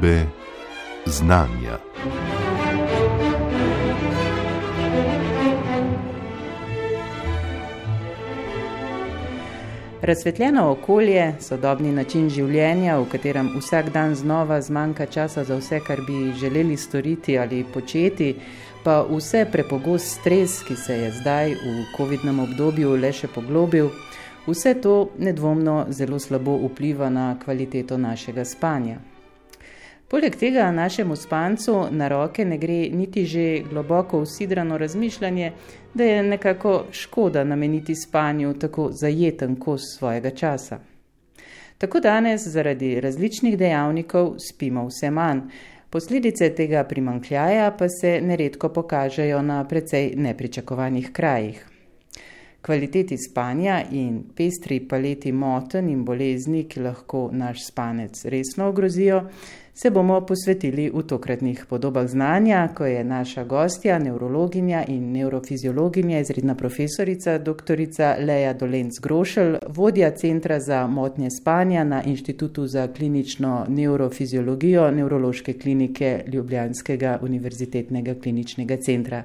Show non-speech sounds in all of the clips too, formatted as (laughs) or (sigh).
Podobe znanja. Razsvetljeno okolje, sodobni način življenja, v katerem vsak dan znova zmanjka časa za vse, kar bi želeli storiti ali početi, pa vse prepogost stres, ki se je zdaj v COVID-19 obdobju le še poglobil, vse to nedvomno zelo slabo vpliva na kvaliteto našega spanja. Poleg tega našemu spancu na roke ne gre niti že globoko usidrano razmišljanje, da je nekako škoda nameniti spanju tako zajeten kos svojega časa. Tako danes zaradi različnih dejavnikov spimo vse manj, posledice tega primankljaja pa se neredko pokažejo na precej nepričakovanih krajih. Kvaliteti spanja in pestri paleti moten in bolezni, ki lahko naš spanec resno ogrozijo, se bomo posvetili v tokratnih podobah znanja, ko je naša gostja, neurologinja in neurofiziologinja, izredna profesorica dr. Leja Dolenc Grošelj, vodja Centra za motnje spanja na Inštitutu za klinično neurofiziologijo Neurološke klinike Ljubljanskega univerzitetnega kliničnega centra.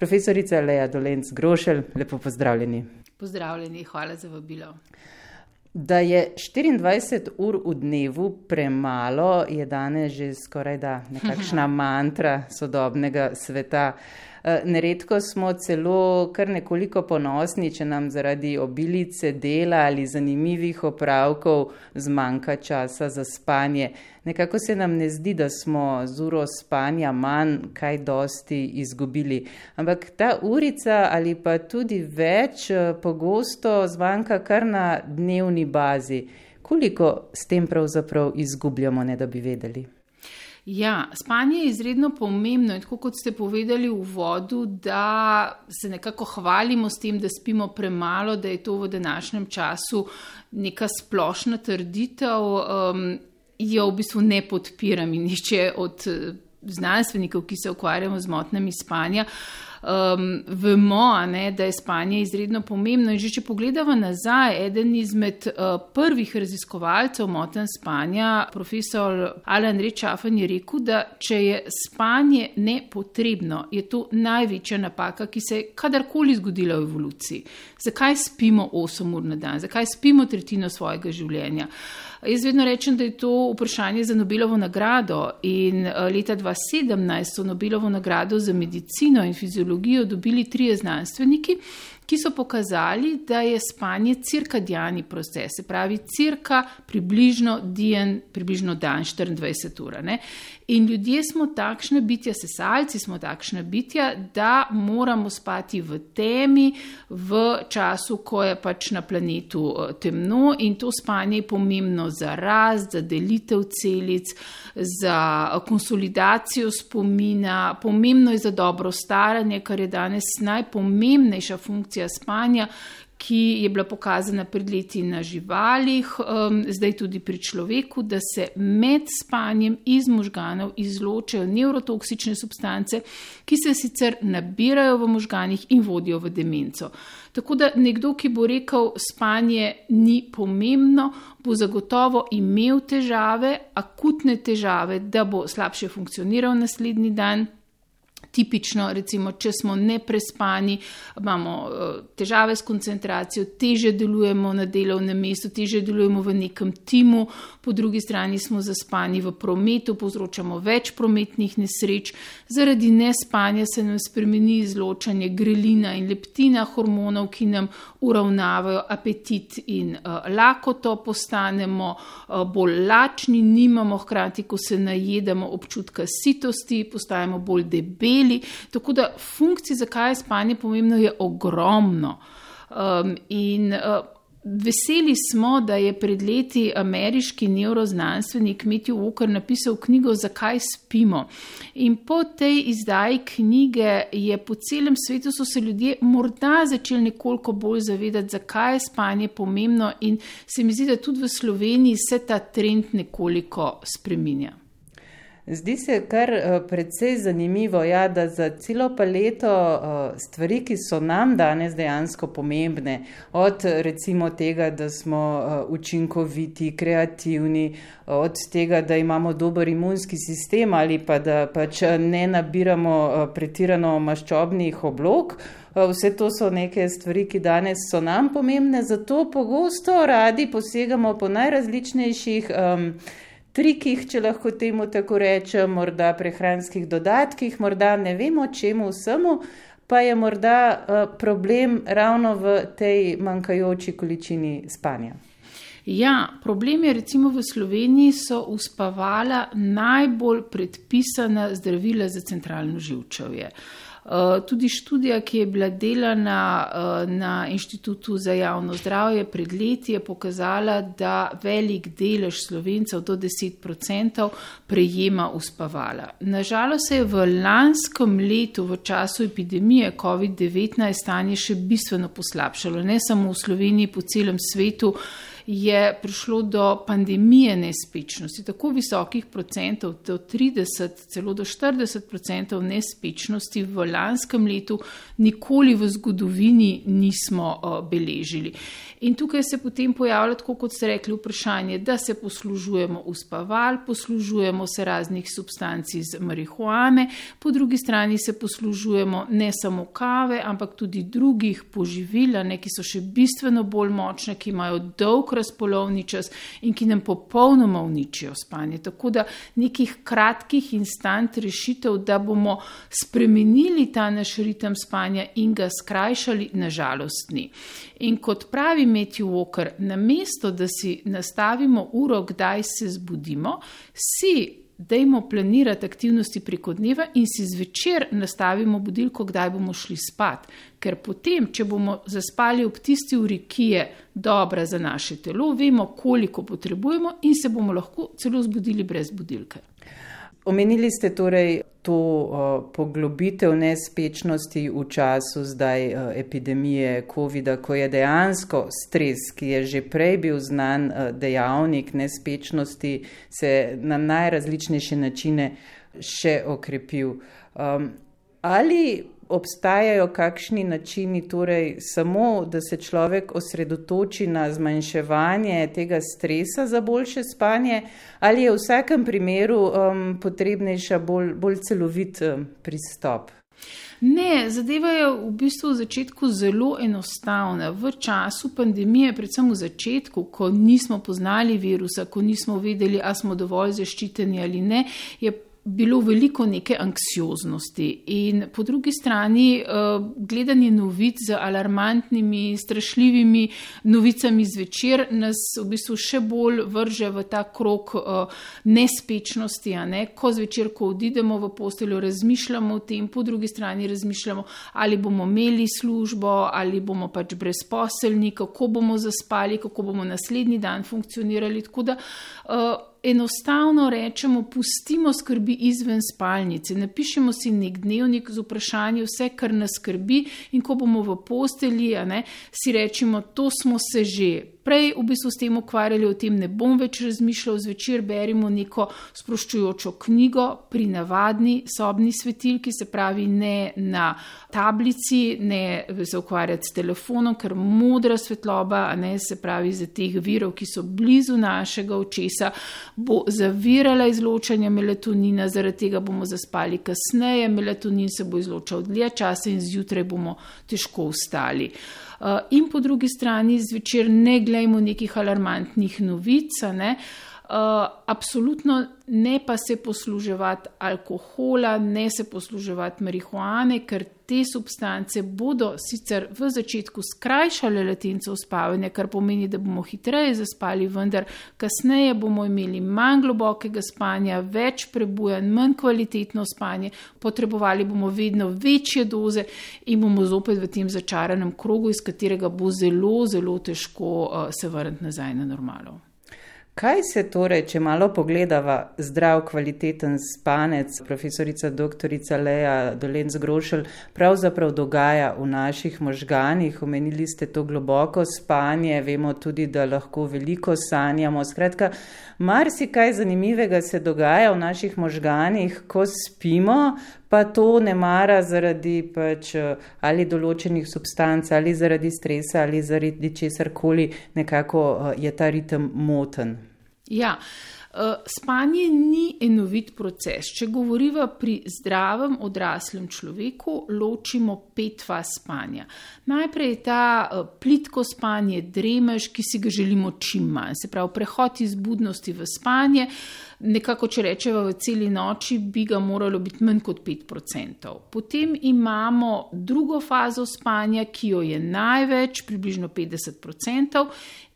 Profesorica Leja Dolenc Grošelj, lepo pozdravljeni. Pozdravljeni, hvala za vabilo. Da je 24 ur v dnevu premalo, je danes že skoraj da nekakšna (laughs) mantra sodobnega sveta. Eh, neredko smo celo kar nekoliko ponosni, če nam zaradi obilice dela ali zanimivih opravkov zmanjka časa za spanje. Nekako se nam ne zdi, da smo z uro spanja manj kaj dosti izgubili. Ampak ta urica ali pa tudi več eh, pogosto zmanjka kar na dnevni bazi. Koliko s tem pravzaprav izgubljamo, ne da bi vedeli? Ja, spanje je izredno pomembno in tako kot ste povedali v vodu, da se nekako hvalimo s tem, da spimo premalo, da je to v današnjem času neka splošna trditev, um, jo v bistvu ne podpiram in nišče od eh, znanstvenikov, ki se ukvarjamo z motnami spanja. Uh, um, vemo, ne, da je spanje izredno pomembno. In že če pogledamo nazaj, eden izmed uh, prvih raziskovalcev moten spanja, profesor Alan Rečafan, je rekel, da če je spanje nepotrebno, je to največja napaka, ki se je kadarkoli zgodila v evoluciji. Zakaj spimo 8 ur na dan, zakaj spimo tretjino svojega življenja? Jaz vedno rečem, da je to vprašanje za Nobelovo nagrado in eh, leta 2017 so Nobelovo nagrado za medicino in fiziologijo dobili trije znanstveniki, ki so pokazali, da je spanje cirkadijani proces, se pravi, cirka približno dijen, približno dan, 24 ur. In ljudje smo takšne bitja, sesalci smo takšne bitja, da moramo spati v temi, v času, ko je pač na planetu eh, temno, in to spanje je pomembno za rast, za delitev celic, za konsolidacijo spomina, pomembno je za dobro staranje, kar je danes najpomembnejša funkcija spanja, ki je bila pokazana pred leti na živalih, um, zdaj tudi pri človeku, da se med spanjem iz možganov izločajo neurotoksične substance, ki se sicer nabirajo v možganih in vodijo v demenco. Tako da nekdo, ki bo rekel, spanje ni pomembno, bo zagotovo imel težave, akutne težave, da bo slabše funkcioniral naslednji dan tipično, recimo, če smo neprespani, imamo eh, težave s koncentracijo, teže delujemo na delovnem mestu, teže delujemo v nekem timu, po drugi strani smo zaspani v prometu, povzročamo več prometnih nesreč, zaradi nespanja se nam spremeni izločanje grelina in leptina hormonov, ki nam uravnavajo apetit in uh, lakoto, postanemo uh, bolj lačni, nimamo hkrati, ko se najedemo občutka sitosti, postajamo bolj debeli imeli. Tako da funkcij, zakaj je spanje pomembno, je ogromno. Um, in uh, veseli smo, da je pred leti ameriški neuroznanstvenik Matthew Walker napisal knjigo Zakaj spimo. In po tej izdaji knjige je po celem svetu so se ljudje morda začeli nekoliko bolj zavedati, zakaj je spanje pomembno, in se mi zdi, da tudi v Sloveniji se ta trend nekoliko spreminja. Zdi se kar uh, precej zanimivo, ja, da za celo paleto uh, stvari, ki so nam danes dejansko pomembne, od recimo tega, da smo uh, učinkoviti, kreativni, od tega, da imamo dober imunski sistem ali pa da pač ne nabiramo pretirano maščobnih oblog. Vse to so neke stvari, ki danes so nam pomembne, zato pogosto radi posegamo po najrazličnejših um, trikih, če lahko temu tako rečem, morda prehranskih dodatkih, morda ne vemo čemu vsemu, pa je morda uh, problem ravno v tej manjkajoči količini spanja. Ja, problem je recimo v Sloveniji so uspavala najbolj predpisana zdravila za centralno živčevje. Uh, Eh, tudi študija, ki je bila delana eh, na Inštitutu za javno zdravje pred leti, je pokazala, da velik delež slovencev, do 10%, prejema uspavala. Nažalost se je v lanskem letu, v času epidemije COVID-19, stanje še bistveno poslabšalo, ne samo v Sloveniji, po celem svetu je prišlo do pandemije nespečnosti, tako visokih procentov, do 30, celo do 40 procentov nespečnosti v lanskem letu, nikoli v zgodovini nismo uh, beležili. In tukaj se potem pojavlja, tako kot ste rekli, vprašanje, da se poslužujemo uspaval, poslužujemo se raznih substanci iz marihuane, po drugi strani se poslužujemo ne samo kave, ampak tudi drugih poživil, ki so še bistveno bolj močne, ki imajo dolg razpolovni čas in ki nam popolnoma uničijo spanje. Tako da nekih kratkih instant rešitev, da bomo spremenili ta naš ritem spanja in ga skrajšali, nažalost ni. In kot pravi Matthew Walker, namesto da si nastavimo uro, kdaj se zbudimo, si dajmo planirati aktivnosti preko dneva in si zvečer nastavimo budilko, kdaj bomo šli spat. Ker potem, če bomo zaspali ob tisti uri, ki je dobra za naše telo, vemo, koliko potrebujemo in se bomo lahko celo zbudili brez budilke. Omenili ste torej to uh, poglobitev nespečnosti v času zdaj uh, epidemije COVID-a, ko je dejansko stres, ki je že prej bil znan uh, dejavnik nespečnosti, se na najrazličnejše načine še okrepil. Um, ali obstajajo kakšni načini, torej samo, da se človek osredotoči na zmanjševanje tega stresa za boljše spanje, ali je v vsakem primeru um, potrebnejša bolj, bolj celovit um, pristop? Ne, zadeva je v bistvu v začetku zelo enostavna. V času pandemije, predvsem v začetku, ko nismo poznali virusa, ko nismo vedeli, ali smo dovolj zaščiteni ali ne, je bilo veliko neke anksioznosti in po drugi strani eh, gledanje novic z alarmantnimi, strašljivimi novicami zvečer nas v bistvu še bolj vrže v ta krok eh, nespečnosti, ne? ko zvečer, ko odidemo v posteljo, razmišljamo o tem, po drugi strani razmišljamo, ali bomo imeli službo, ali bomo pač brezposelni, kako bomo zaspali, kako bomo naslednji dan funkcionirali. Tako da uh, enostavno rečemo, pustimo skrbi izven spalnice, napišemo si nek dnevnik z vprašanjem, vse, kar nas skrbi, in ko bomo v postelji, ne, si rečemo, to smo se že prej v bistvu s tem ukvarjali, o tem ne bom več razmišljal, zvečer berimo neko sproščujočo knjigo pri navadni sobni svetilki, se pravi ne na tablici, ne se ukvarjati s telefonom, ker modra svetloba, ne se pravi za teh virov, ki so blizu našega očesa, bo zavirala izločanje melatonina, zaradi tega bomo zaspali kasneje, melatonin se bo izločal dlje časa in zjutraj bomo težko vstali. Eh, in po drugi strani zvečer ne gledajmo nekih alarmantnih novic. Ne? Uh, absolutno ne pa se posluževati alkohola, ne se posluževati marihuane, ker te substance bodo sicer v začetku skrajšale latenco spavanja, kar pomeni, da bomo hitreje zaspali, vendar kasneje bomo imeli manj globokega spanja, več prebujanj, manj kvalitetno spanje, potrebovali bomo vedno večje doze in bomo zopet v tem začaranem krogu, iz katerega bo zelo, zelo težko uh, se vrniti nazaj na normalo. Kaj se torej, če malo pogledava zdrav, kvaliteten spanec, profesorica dr. Leja Dolenc Grošelj, pravzaprav dogaja v naših možganih? Omenili ste to globoko spanje, vemo tudi, da lahko veliko sanjamo. Skratka, marsikaj zanimivega se dogaja v naših možganih, ko spimo, pa to ne mara zaradi pač ali določenih substanc, ali zaradi stresa, ali zaradi česar koli, nekako eh, je ta ritem moten. Ja, eh, spanje ni enovit proces. Če govorimo pri zdravem odraslem človeku, ločimo pet faz spanja. Najprej je ta eh, plitko spanje, dremež, ki si ga želimo čim manj, se pravi prehod iz budnosti v spanje. Nekako, če rečemo v celi noči, bi ga moralo biti manj kot 5%. Potem imamo drugo fazo spanja, ki jo je največ, približno 50%,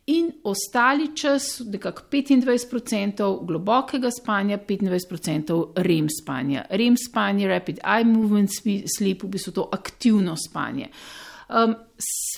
in ostali čas, nekako 25% globokega spanja, 25% REM spanja. REM spanje, rapid eye movement sleep, v bistvu to aktivno spanje. Um,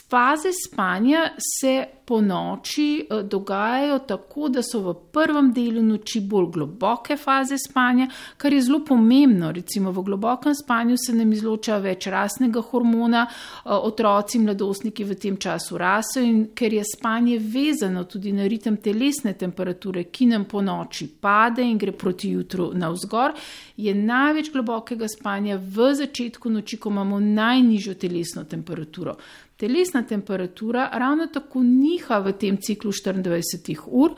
faze spanja se po noči eh, dogajajo tako, da so v prvem delu noči bolj globoke faze spanja, kar je zelo pomembno. Recimo v globokem spanju se nam izloča več rasnega hormona, eh, otroci, mladostniki v tem času raso in ker je spanje vezano tudi na ritem telesne temperature, ki nam po noči pade in gre proti jutru navzgor, je največ globokega spanja v začetku noči, ko imamo najnižjo telesno temperaturo. Telesna temperatura ravno tako niha v tem ciklu 24 ur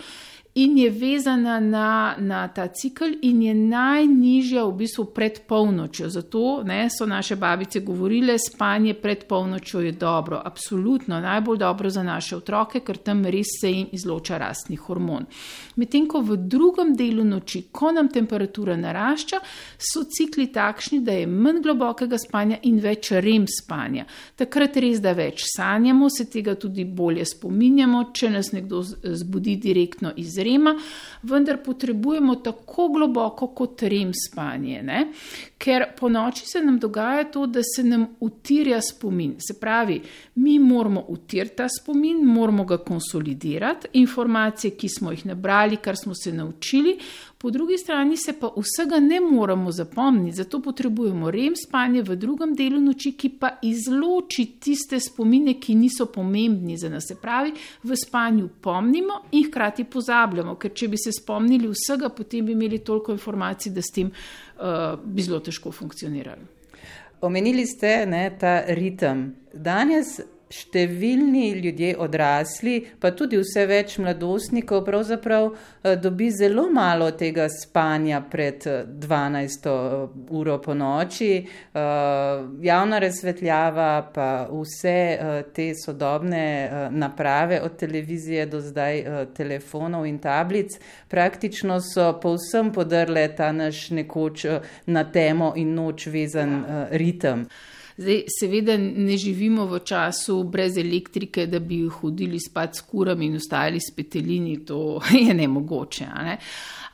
in je vezana na, na ta cikl, in je najnižja v bistvu pred polnočjo. Zato ne, so naše babice govorile, spanje pred polnočjo je dobro, absolutno najbolj dobro za naše otroke, ker tam res se jim izloča rastni hormon. Medtem ko v drugem delu noči, ko nam temperatura narašča, so cikli takšni, da je manj globokega spanja in več rem spanja. Takrat res, da več sanjamo, se tega tudi bolje spominjamo, če nas nekdo zbudi direktno iz rem rema, vendar potrebujemo tako globoko kot rem spanje. Ne? Ker po noči se nam dogaja to, da se nam utirja spomin. Se pravi, mi moramo utirati ta spomin, moramo ga konsolidirati, informacije, ki smo jih nabrali, kar smo se naučili, po drugi strani se pa vsega ne moramo zapomniti, zato potrebujemo rem spanje v drugem delu noči, ki pa izloči tiste spomine, ki niso pomembni za nas. Se pravi, v spanju pomnimo in hkrati pozabljamo, ker če bi se spomnili vsega, potem bi imeli toliko informacij, da s tem uh, bi zelo težko funkcionirali. Omenili ste ne, ta ritem. Danes številni ljudje odrasli, pa tudi vse več mladostnikov, pravzaprav eh, dobi zelo malo tega spanja pred 12. Eh, uro po noči. Eh, javna razsvetljava, pa vse te sodobne naprave, od televizije do zdaj telefonov in tablic, praktično so povsem podrle ta naš nekoč na temo in noč vezan ritem. Zdaj, seveda ne živimo v času brez elektrike, da bi hodili spat s kurami in ostajali s petelini, to (laughs) je nemogoče. Ne?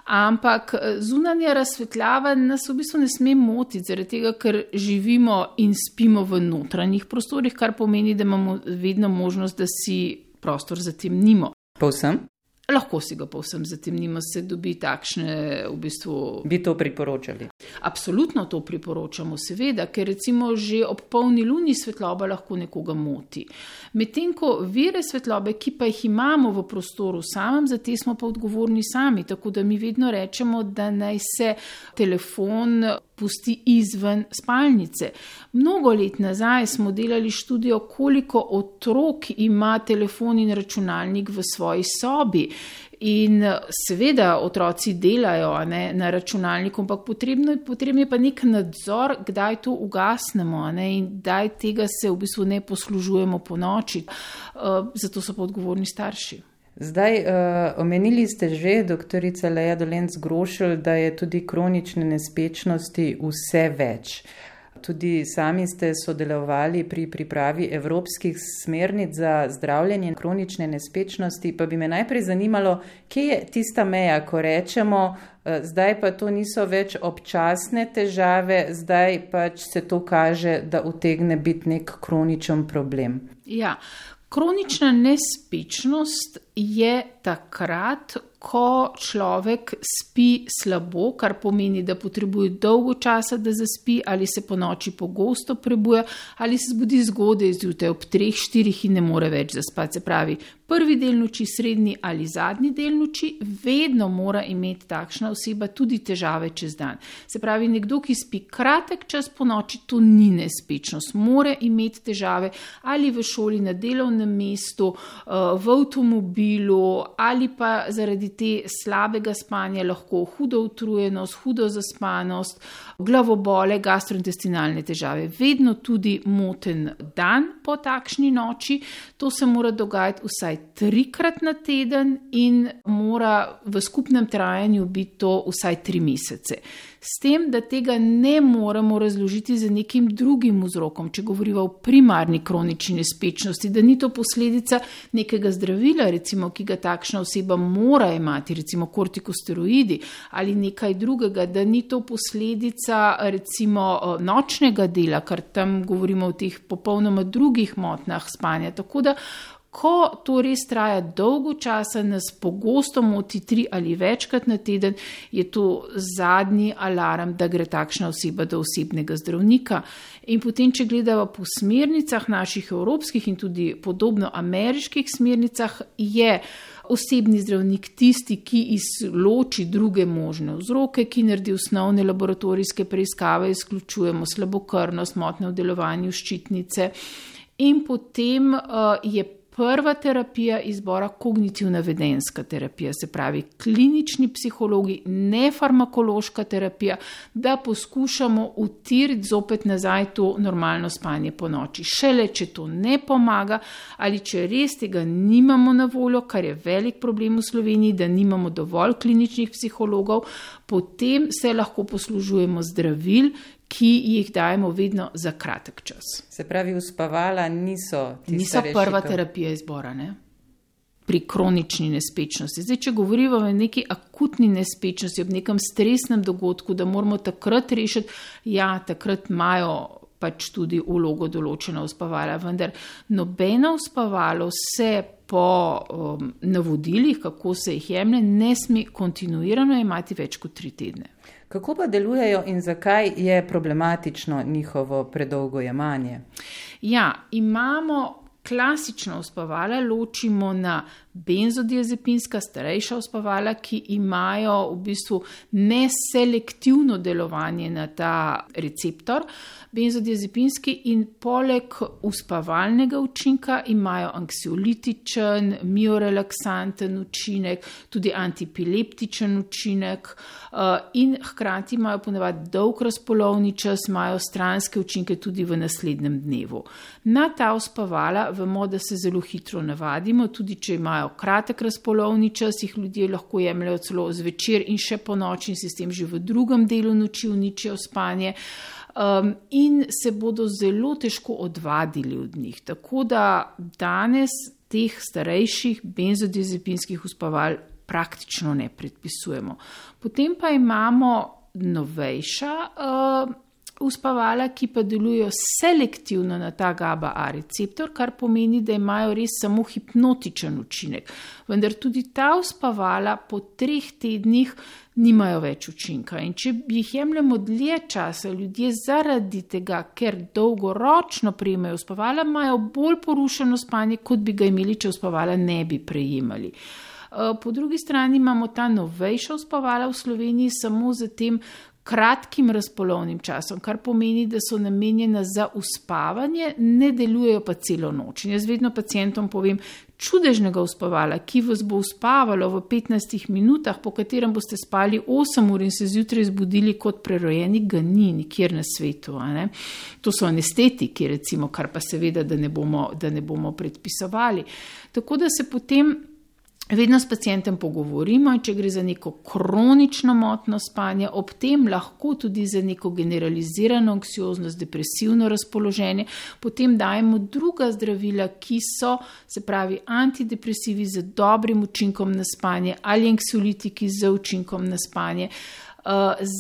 Ampak zunanja razsvetljava nas v bistvu ne sme motiti, zaradi tega, ker živimo in spimo v notranjih prostorih, kar pomeni, da imamo vedno možnost, da si prostor zatemnimo. Povsem? Lahko si ga povsem zatemnimo, se dobi takšne v bistvu. Bi to priporočali? Absolutno to priporočamo, seveda, ker recimo že ob polni luni svetloba lahko nekoga moti. Medtem ko vire svetlobe, ki pa jih imamo v prostoru samem, za te smo pa odgovorni sami, tako da mi vedno rečemo, da naj se telefon pusti izven spalnice. Mnogo let nazaj smo delali študijo, koliko otrok ima telefon in računalnik v svoji sobi. In seveda otroci delajo ne, na računalniku, ampak potrebno potrebno je pa nek nadzor, kdaj to ugasnemo ne, in kdaj tega se v bistvu ne poslužujemo po noči. Uh, zato so pa odgovorni starši. Zdaj, uh, omenili ste že, doktorica Leja Dolenc Grošelj, da je tudi kronične nespečnosti vse več. Tudi sami ste sodelovali pri pripravi evropskih smernic za zdravljenje kronične nespečnosti, pa bi me najprej zanimalo, kje je tista meja, ko rečemo, uh, zdaj pa to niso več občasne težave, zdaj pač se to kaže, da utegne biti nek kroničen problem. Ja, Kronična nespečnost je takrat, ko človek spi slabo, kar pomeni, da potrebuje dolgo časa, da zaspi, ali se po noči pogosto prebuja, ali se zbudi zgodaj zjutraj ob 3-4 in ne more več zaspati. Se pravi, prvi del noči, srednji ali zadnji del noči, vedno mora imeti takšna oseba tudi težave čez dan. Se pravi, nekdo, ki spi kratek čas po noči, to ni nespečnost, mora imeti težave ali v šoli, na delovnem mestu, eh, v avtomobilu ali pa zaradi te slabega spanja lahko hudo utrujenost, hudo zaspanost, glavobole, gastrointestinalne težave. Vedno tudi moten dan po takšni noči, to se mora dogajati vsaj trikrat na teden in mora v skupnem trajanju biti to vsaj tri mesece. S tem, da tega ne moremo razložiti z nekim drugim vzrokom, če govorimo o primarni kronični nespečnosti, da ni to posledica nekega zdravila, recimo, ki ga takšna oseba mora imeti, recimo kortikosteroidi ali nekaj drugega, da ni to posledica recimo nočnega dela, kar tam govorimo o teh popolnoma drugih motnah spanja. Tako da ko to res traja dolgo časa, nas pogosto moti tri ali večkrat na teden, je to zadnji alarm, da gre takšna oseba do osebnega zdravnika. In potem, če gledamo po smernicah naših evropskih in tudi podobno ameriških smernicah, je. Osebni zdravnik tisti, ki izloči druge možne vzroke, ki naredi osnovne laboratorijske preiskave, izključujemo slabokrvnost, motne v delovanju ščitnice. In potem uh, je prva terapija izbora kognitivna vedenska terapija, se pravi klinični psihologi, ne farmakološka terapija, da poskušamo utiriti zopet nazaj to normalno spanje po noči. Šele, če to ne pomaga ali če res tega nimamo na voljo, kar je velik problem v Sloveniji, da nimamo dovolj kliničnih psihologov, potem se lahko poslužujemo zdravil, ki jih dajemo vedno za kratek čas. Se pravi, uspavala niso, niso prva terapija izbora. Ne? Pri kronični nespečnosti. Zdaj, če govorimo o neki akutni nespečnosti, ob nekem stresnem dogodku, da moramo takrat rešiti, ja, takrat imajo pač tudi ulogo določena uspavala, vendar nobeno uspavalo se po um, navodilih, kako se jih jemlje, ne sme kontinuirano imati več kot tri tedne. Kako pa delujejo in zakaj je problematično njihovo predolgo jemanje? Ja, imamo klasično uspavala, ločimo na benzodiazepinska, starejša uspavala, ki imajo v bistvu neselektivno delovanje na ta receptor. Benzodiazepinski in poleg uspavalnega učinka imajo anksiolitičen, miorelaksanten učinek, tudi antipileptičen učinek eh, in hkrati imajo ponavadi dolg razpolovni čas, imajo stranske učinke tudi v naslednjem dnevu. Na ta uspavala vemo, da se zelo hitro navadimo, tudi če imajo imajo kratek razpolovni čas, jih ljudje lahko jemljajo celo zvečer in še po noči, in se s tem že v drugem delu noči uničijo spanje. Um, in se bodo zelo težko odvadili od njih. Tako da danes teh starejših benzodiazepinskih uspaval praktično ne predpisujemo. Potem pa imamo novejša. Uh, uspavala, ki pa delujejo selektivno na ta GABA-A receptor, kar pomeni, da imajo res samo hipnotičen učinek. Vendar tudi ta uspavala po treh tednih nimajo več učinka. In če jih jemljemo dlje časa, ljudje zaradi tega, ker dolgoročno prejemajo uspavala, imajo bolj porušeno spanje, kot bi ga imeli, če uspavala ne bi prejemali. Eh, po drugi strani imamo ta novejša uspavala v Sloveniji samo z tem, kratkim razpolovnim časom, kar pomeni, da so namenjena za uspavanje, ne delujejo pa celo noč. In jaz vedno pacijentom povem, čudežnega uspavala, ki vas bo uspavalo v 15 minutah, po katerem boste spali 8 ur in se zjutraj zbudili kot prerojeni, ga ni nikjer na svetu. To so anestetiki, recimo, kar pa seveda, da ne bomo, da ne bomo predpisovali. Tako da se potem. Vedno s pacijentem pogovorimo, če gre za neko kronično motno spanje, ob tem lahko tudi za neko generalizirano anksioznost, depresivno razpoloženje, potem dajemo druga zdravila, ki so, se pravi, antidepresivi z dobrim učinkom na spanje ali anksiolitiki z učinkom na spanje.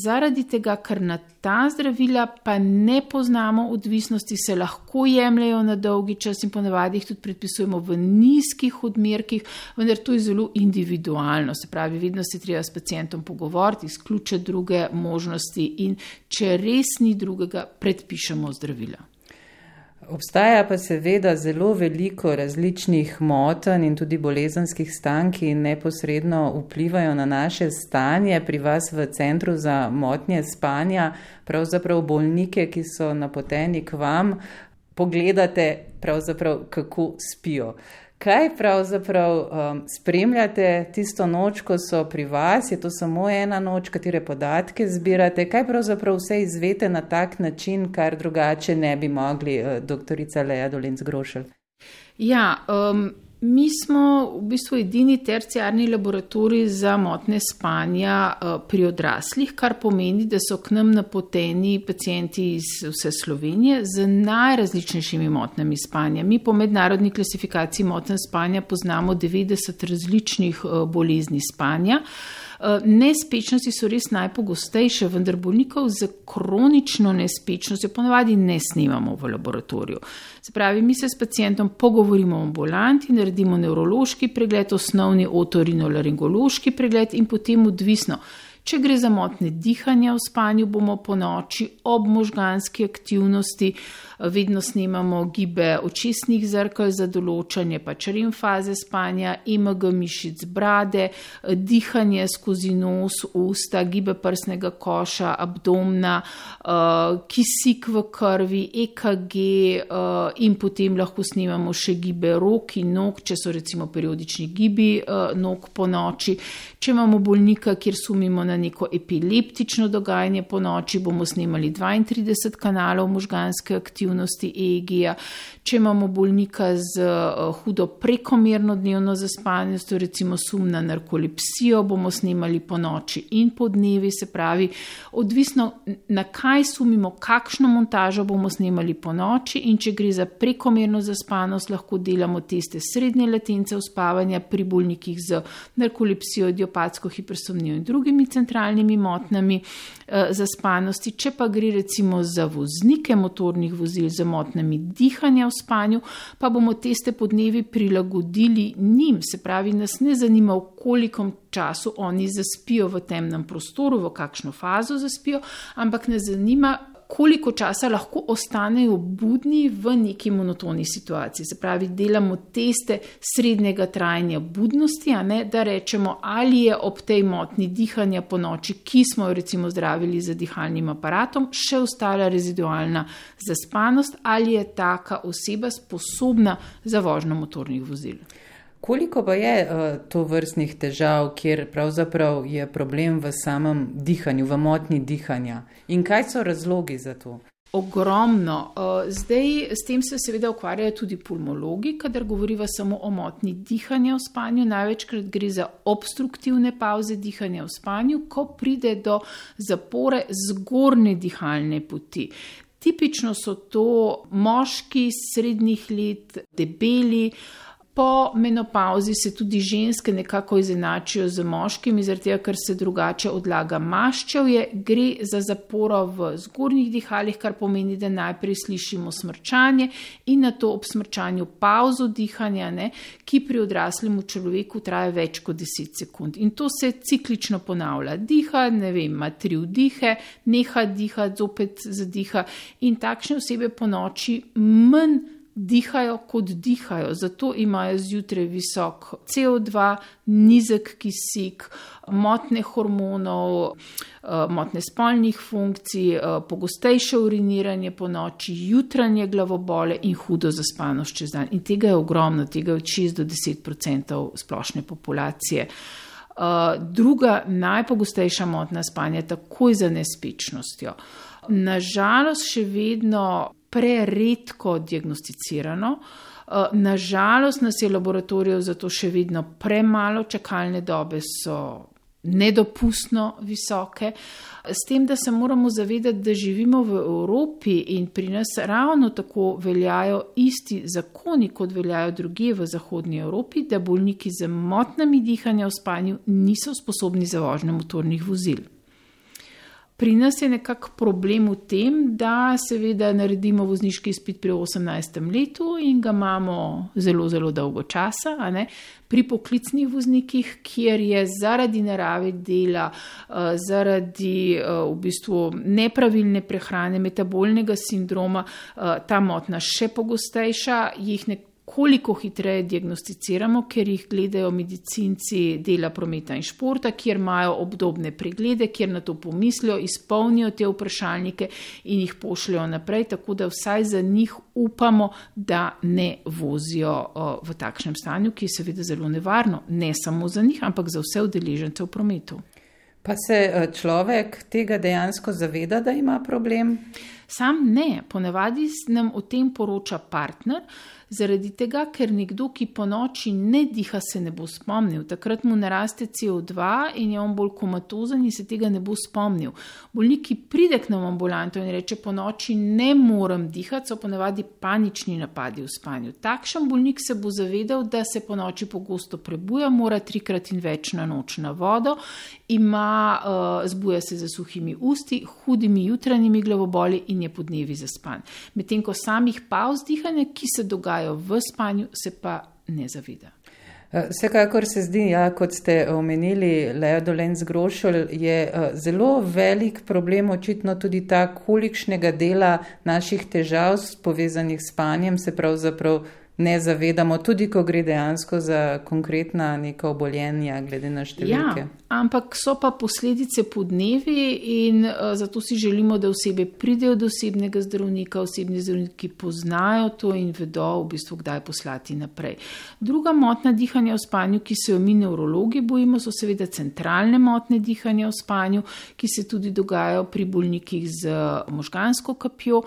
Zaradi tega, ker na ta zdravila pa ne poznamo odvisnosti, se lahko jemljajo na dolgi čas in ponavadi jih tudi predpisujemo v nizkih odmerkih, vendar to je zelo individualno. Se pravi, vedno se treba s pacijentom pogovoriti, izključiti druge možnosti in če res ni drugega, predpišemo zdravila. Obstaja pa seveda zelo veliko različnih motenj in tudi bolezenskih stanj, ki neposredno vplivajo na naše stanje. Pri vas v Centru za motnje spanja, pravzaprav bolnike, ki so napoteni k vam, pogledate, kako spijo. Kaj pravzaprav um, spremljate tisto noč, ko so pri vas, je to samo ena noč, katere podatke zbirate, kaj pravzaprav vse izvete na tak način, kar drugače ne bi mogli, uh, doktorica Leja Dolenc Grošelj? Ja, um, Mi smo v bistvu edini terciarni laboratorij za motne spanja eh, pri odraslih, kar pomeni, da so k nam napoteni pacijenti iz vse Slovenije z najrazličnejšimi motnami spanja. Mi po mednarodni klasifikaciji motne spanja poznamo 90 različnih eh, bolezni spanja. Eh, nespečnosti so res najpogostejše, vendar bolnikov z kronično nespečnostjo ponavadi ne snimamo v laboratoriju. Se pravi, mi se s pacijentom pogovorimo o ambulanti, naredimo nevrološki pregled, osnovni otorinolaringološki pregled in potem odvisno. Če gre za motne dihanja v spanju, bomo po noči ob možganski aktivnosti vedno snemamo gibe očesnih zrkal za določanje pač REM faze spanja, EMG mišic brade, dihanje skozi nos, usta, gibe prsnega koša, abdomna, eh, kisik v krvi, EKG eh, in potem lahko snemamo še gibe rok in nog, če so recimo periodični gibi eh, nog po noči. Če imamo bolnika, kjer sumimo na neko epileptično dogajanje po noči, bomo snemali 32 kanalov možganske aktivnosti EEG-ja. Če imamo bolnika z uh, hudo prekomerno dnevno zaspanostjo, recimo sum na narkolepsijo, bomo snemali po noči in po dnevi, se pravi, odvisno na kaj sumimo, kakšno montažo bomo snemali po noči in če gre za prekomerno zaspanost, lahko delamo teste srednje latence uspavanja pri bolnikih z narkolepsijo, idiopatsko hipersomnijo in drugimi centralnimi motnami uh, zaspanosti. Če pa gre recimo za voznike motornih vozil, z motnjami dihanja v spanju, pa bomo teste podnevi prilagodili njim. Se pravi, nas ne zanima, v kolikom času oni zaspijo v temnem prostoru, v kakšno fazo zaspijo, ampak nas zanima, koliko časa lahko ostanejo budni v neki monotoni situaciji. Se pravi, delamo teste srednjega trajanja budnosti, ne da rečemo, ali je ob tej motni dihanja po noči, ki smo jo recimo zdravili z dihalnim aparatom, še ostala rezidualna zaspanost, ali je taka oseba sposobna za vožnjo motornih vozil. Koliko pa je uh, to vrstnih težav, kjer pravzaprav je problem v samem dihanju, v motni dihanja in kaj so razlogi za to? Ogromno. Eh, zdaj s tem se seveda ukvarjajo tudi pulmologi, kadar govoriva samo o motni dihanja v spanju. Največkrat gre za obstruktivne pauze dihanja v spanju, ko pride do zapore zgornje dihalne poti. Tipično so to moški srednjih let, debeli, Po menopauzi se tudi ženske nekako izenačijo z moškimi, zaradi tega, ker se drugače odlaga maščevje. Gre za zaporo v zgornjih dihalih, kar pomeni, da najprej slišimo smrčanje in na to ob smrčanju pauzo dihanja, ne, ki pri odraslem človeku traja več kot 10 sekund. In to se ciklično ponavlja. Diha, ne vem, ima tri vdihe, neha dihati, zopet zadiha in takšne osebe po noči manj dihajo, kot dihajo, zato imajo zjutraj visok CO2, nizek kisik, motne hormonov, eh, motne spolnih funkcij, eh, pogostejše uriniranje po noči, jutranje glavobole in hudo zaspanost čez dan. In tega je ogromno, tega je od 6 do 10 odstotkov splošne populacije. Uh, druga najpogostejša motna spanja je takoj za nespečnostjo. Nažalost, še vedno preredko diagnosticirano. Eh, Nažalost, nas je laboratorijev zato še vedno premalo, čakalne dobe so nedopustno visoke. S tem, da se moramo zavedati, da živimo v Evropi in pri nas ravno tako veljajo isti zakoni, kot veljajo druge v Zahodnji Evropi, da bolniki z motnami dihanja v spanju niso sposobni za vožnjo motornih vozil. Pri nas je nekako problem v tem, da seveda naredimo vozniški izpit pri 18. letu in ga imamo zelo, zelo dolgo časa. Pri poklicnih voznikih, kjer je zaradi narave dela, eh, zaradi eh, v bistvu nepravilne prehrane, metabolnega sindroma, eh, ta motna še pogostejša, jih nekako koliko hitreje diagnosticiramo, ker jih gledajo medicinci dela prometa in športa, kjer imajo obdobne preglede, kjer na to pomislijo, izpolnijo te vprašalnike in jih pošljajo naprej, tako da vsaj za njih upamo, da ne vozijo v takšnem stanju, ki je seveda zelo nevarno, ne samo za njih, ampak za vse udeležence v prometu. Pa se človek tega dejansko zaveda, da ima problem? Sam ne, ponavadi nam o tem poroča partner, zaradi tega, ker nekdo, ki po noči ne diha, se ne bo spomnil. Takrat mu naraste CO2 in je on bolj komatozen in se tega ne bo spomnil. Bolnik, ki pride k nam ambulanto in reče: Po noči ne morem dihati, so ponavadi panični napadi v spanju. Takšen bolnik se bo zavedal, da se po noči pogosto prebuja, mora trikrat in več na noč na vodo, ima, uh, zbuja se za suhimi usti, hudimi jutranjimi glavoboli in je podnevi zaspan. Medtem ko samih pauz dihanja, ki se dogajajo, dogajajo v spanju, se pa ne zaveda. Eh, vsekakor se zdi, ja, kot ste omenili, Leo Dolenc Grošelj je eh, zelo velik problem, očitno tudi ta, kolikšnega dela naših težav povezanih s spanjem se pravzaprav ne zavedamo, tudi ko gre dejansko za konkretna neka oboljenja, glede na številke. Ja, ampak so pa posledice po dnevi in uh, zato si želimo, da osebe pridejo do osebnega zdravnika, osebni zdravniki poznajo to in vedo v bistvu, kdaj poslati naprej. Druga motna dihanja v spanju, ki se jo mi neurologi bojimo, so seveda centralne motne dihanja v spanju, ki se tudi dogajajo pri bolnikih z možgansko kapjo.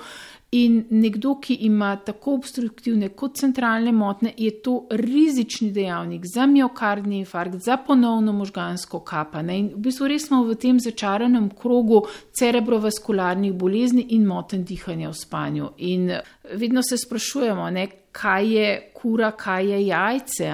In nekdo, ki ima tako obstruktivne kot centralne motne, je to rizični dejavnik za miokardni infarkt, za ponovno možgansko kapanje. In v bistvu res smo v tem začaranem krogu cerebrovaskularnih bolezni in moten dihanja v spanju. In vedno se sprašujemo, ne, kaj je kura, kaj je jajce,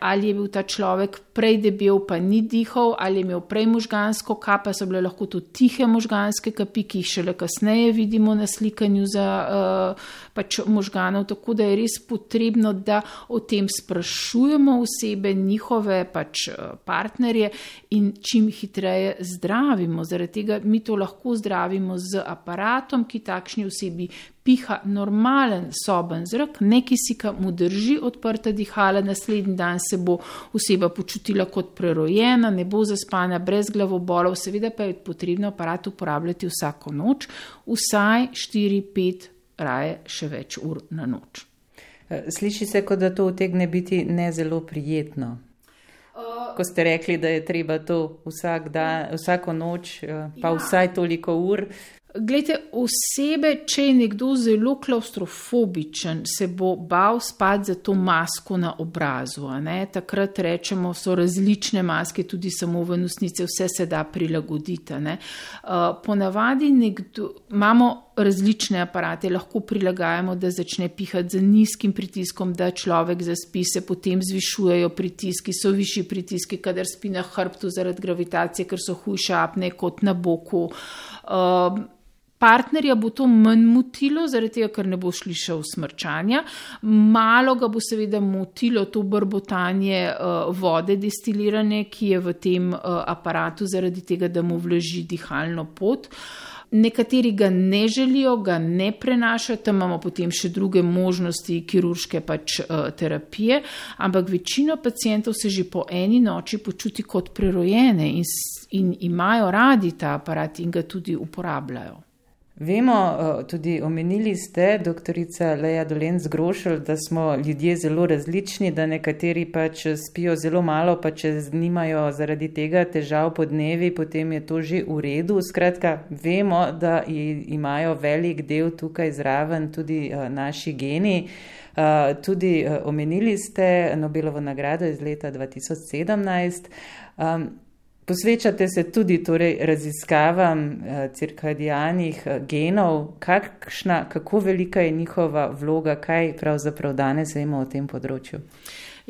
ali je bil ta človek prej debel, pa ni dihal, ali je imel prej možgansko kapo, so bile lahko to tihe možganske kapi, ki jih šele kasneje vidimo na slikanju za uh, pač možganov. Tako da je res potrebno, da o tem sprašujemo osebe, njihove pač uh, partnerje in čim hitreje zdravimo. Zaradi tega mi to lahko zdravimo z aparatom, ki takšni osebi piha normalen soben zrak, neki si ga mu drži odprta dihala, naslednji dan se bo oseba počutila kot prerojena, ne bo zaspana, brez glavobolov, seveda pa je potrebno aparat uporabljati vsako noč, vsaj 4-5, raje še več ur na noč. Sliši se, kot da to utegne biti ne zelo prijetno. Ko ste rekli, da je treba to vsak dan, vsako noč, pa ja. vsaj toliko ur, Glede, osebe, če je nekdo zelo klaustrofobičen, se bo bal spati za to masko na obrazu. Takrat rečemo, so različne maske, tudi samo v nosnice, vse se da prilagoditi. Uh, ponavadi nekdo, imamo različne aparate, lahko prilagajamo, da začne pihati z nizkim pritiskom, da človek zaspi, se potem zvišujejo pritiski, so višji pritiski, kadar spi na hrbtu zaradi gravitacije, ker so hujše apne kot na boku. Uh, Partnerja bo to manj motilo, zaradi tega, ker ne bo slišal smrčanja. Malo ga bo seveda motilo to brbotanje uh, vode destilirane, ki je v tem uh, aparatu, zaradi tega, da mu vlaži dihalno pot. Nekateri ga ne želijo, ga ne prenašajo, tam imamo potem še druge možnosti kirurške pač, uh, terapije, ampak večina pacijentov se že po eni noči počuti kot prerojene in, in imajo radi ta aparat in ga tudi uporabljajo. Vemo, eh, tudi omenili ste, doktorica Leja Dolenc Grošelj, da smo ljudje zelo različni, da nekateri pač spijo zelo malo, pa če nimajo zaradi tega težav po dnevi, potem je to že v redu. Skratka, vemo, da imajo velik del tukaj zraven tudi eh, naši geni. Eh, tudi omenili ste Nobelovo nagrado iz leta 2017. Posvečate se tudi torej, raziskavam eh, cirkadijanih eh, genov, kakšna, kako velika je njihova vloga, kaj pravzaprav danes vemo o tem področju.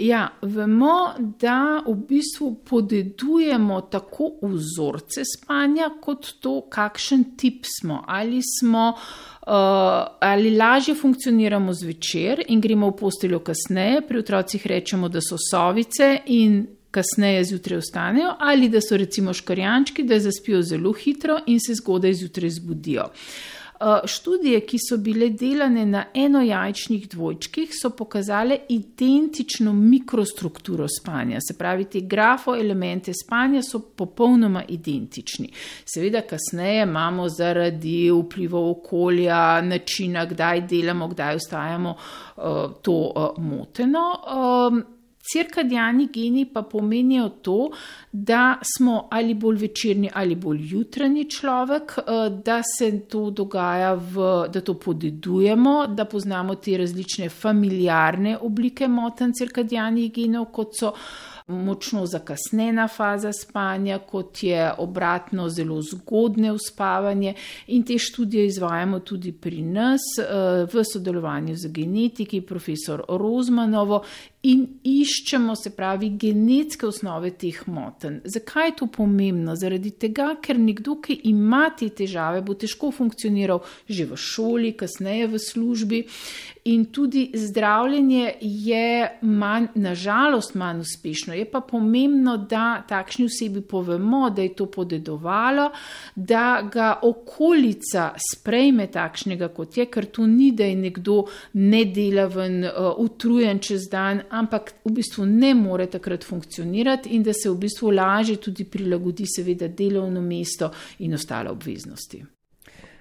Ja, vemo, da v bistvu podedujemo tako vzorce spanja, kot to, kakšen tip smo. Ali smo. Uh, ali lažje funkcioniramo zvečer in gremo v posteljo kasneje, pri otrocih rečemo, da so sovice in kasneje zjutraj vstanejo, ali da so recimo škarjančki, da zaspijo zelo hitro in se zgodaj zjutraj zbudijo. Uh, študije, ki so bile delane na enojajčnih dvojčkih, so pokazale identično mikrostrukturo spanja. Se pravi, te grafoelemente spanja so popolnoma identični. Seveda, kasneje imamo zaradi vplivov okolja, načina, kdaj delamo, kdaj ostajamo, eh, to eh, moteno. Cirkadiani geni pa pomenijo to, da smo ali bolj večerni ali bolj jutranji človek, eh, da se to dogaja, v, da to podedujemo, da poznamo te različne familiarne oblike motenj cirkadijanih genov, kot so močno zakasnjena faza spanja, kot je obratno zelo zgodne uspavanje. In te študije izvajamo tudi pri nas eh, v sodelovanju z genetiki, profesor Rozmanovo. In iščemo, se pravi, genetske osnove teh motenj. Zakaj je to pomembno? Zaradi tega, ker nekdo, ki ima te težave, bo težko funkcioniral že v šoli, kasneje v službi. In tudi zdravljenje je manj, nažalost, manj uspešno. Je pa pomembno, da takšni osebi povemo, da je to podedovalo, da ga okolica sprejme takšnega, kot je, ker to ni, da je nekdo nedelaven, uh, utrujen čez dan, ampak v bistvu ne more takrat funkcionirati in da se v bistvu lažje tudi prilagodi, seveda, delovno mesto in ostale obveznosti.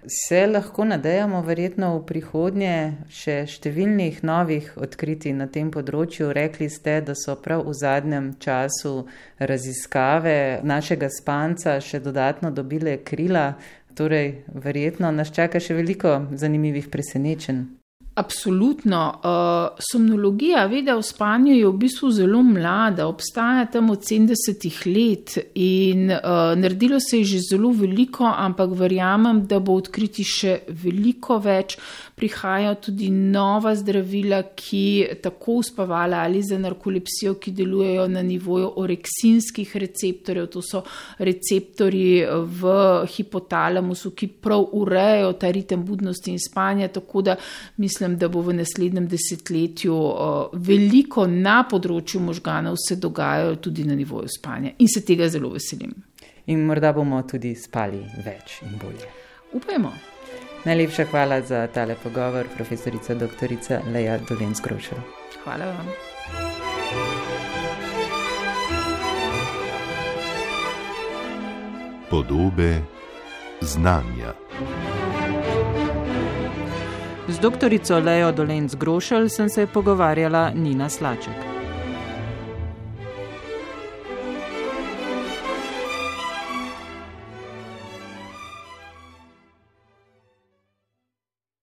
Se lahko nadejamo, verjetno v prihodnje, še številnih novih odkritij na tem področju. Rekli ste, da so prav v zadnjem času raziskave našega spanca še dodatno dobile krila. Torej, verjetno nas čaka še veliko zanimivih presenečenj. Absolutno. Uh, somnologija, veda o spanju je v bistvu zelo mlada, obstaja tam od 70-ih let in uh, naredilo se je že zelo veliko, ampak verjamem, da bo odkriti še veliko več. Prihajajo tudi nova zdravila, ki tako uspavala ali za narkolepsijo, ki delujejo na nivoju oreksinskih receptorjev, to so receptori v hipotalamusu, ki prav urejajo ta ritem budnosti in spanja. Tako da mislim, mislim, da bo v naslednjem desetletju veliko na področju možganov se dogajalo tudi na nivoju spanja in se tega zelo veselim. In morda bomo tudi spali več in bolje. Upajmo. Najlepša hvala za tale pogovor, profesorica dr. Leja Dolenc Grošel. Hvala vam. Podobe znanja. Z doktorico Lejo Dolenc Grošelj sem se pogovarjala Nina Slaček.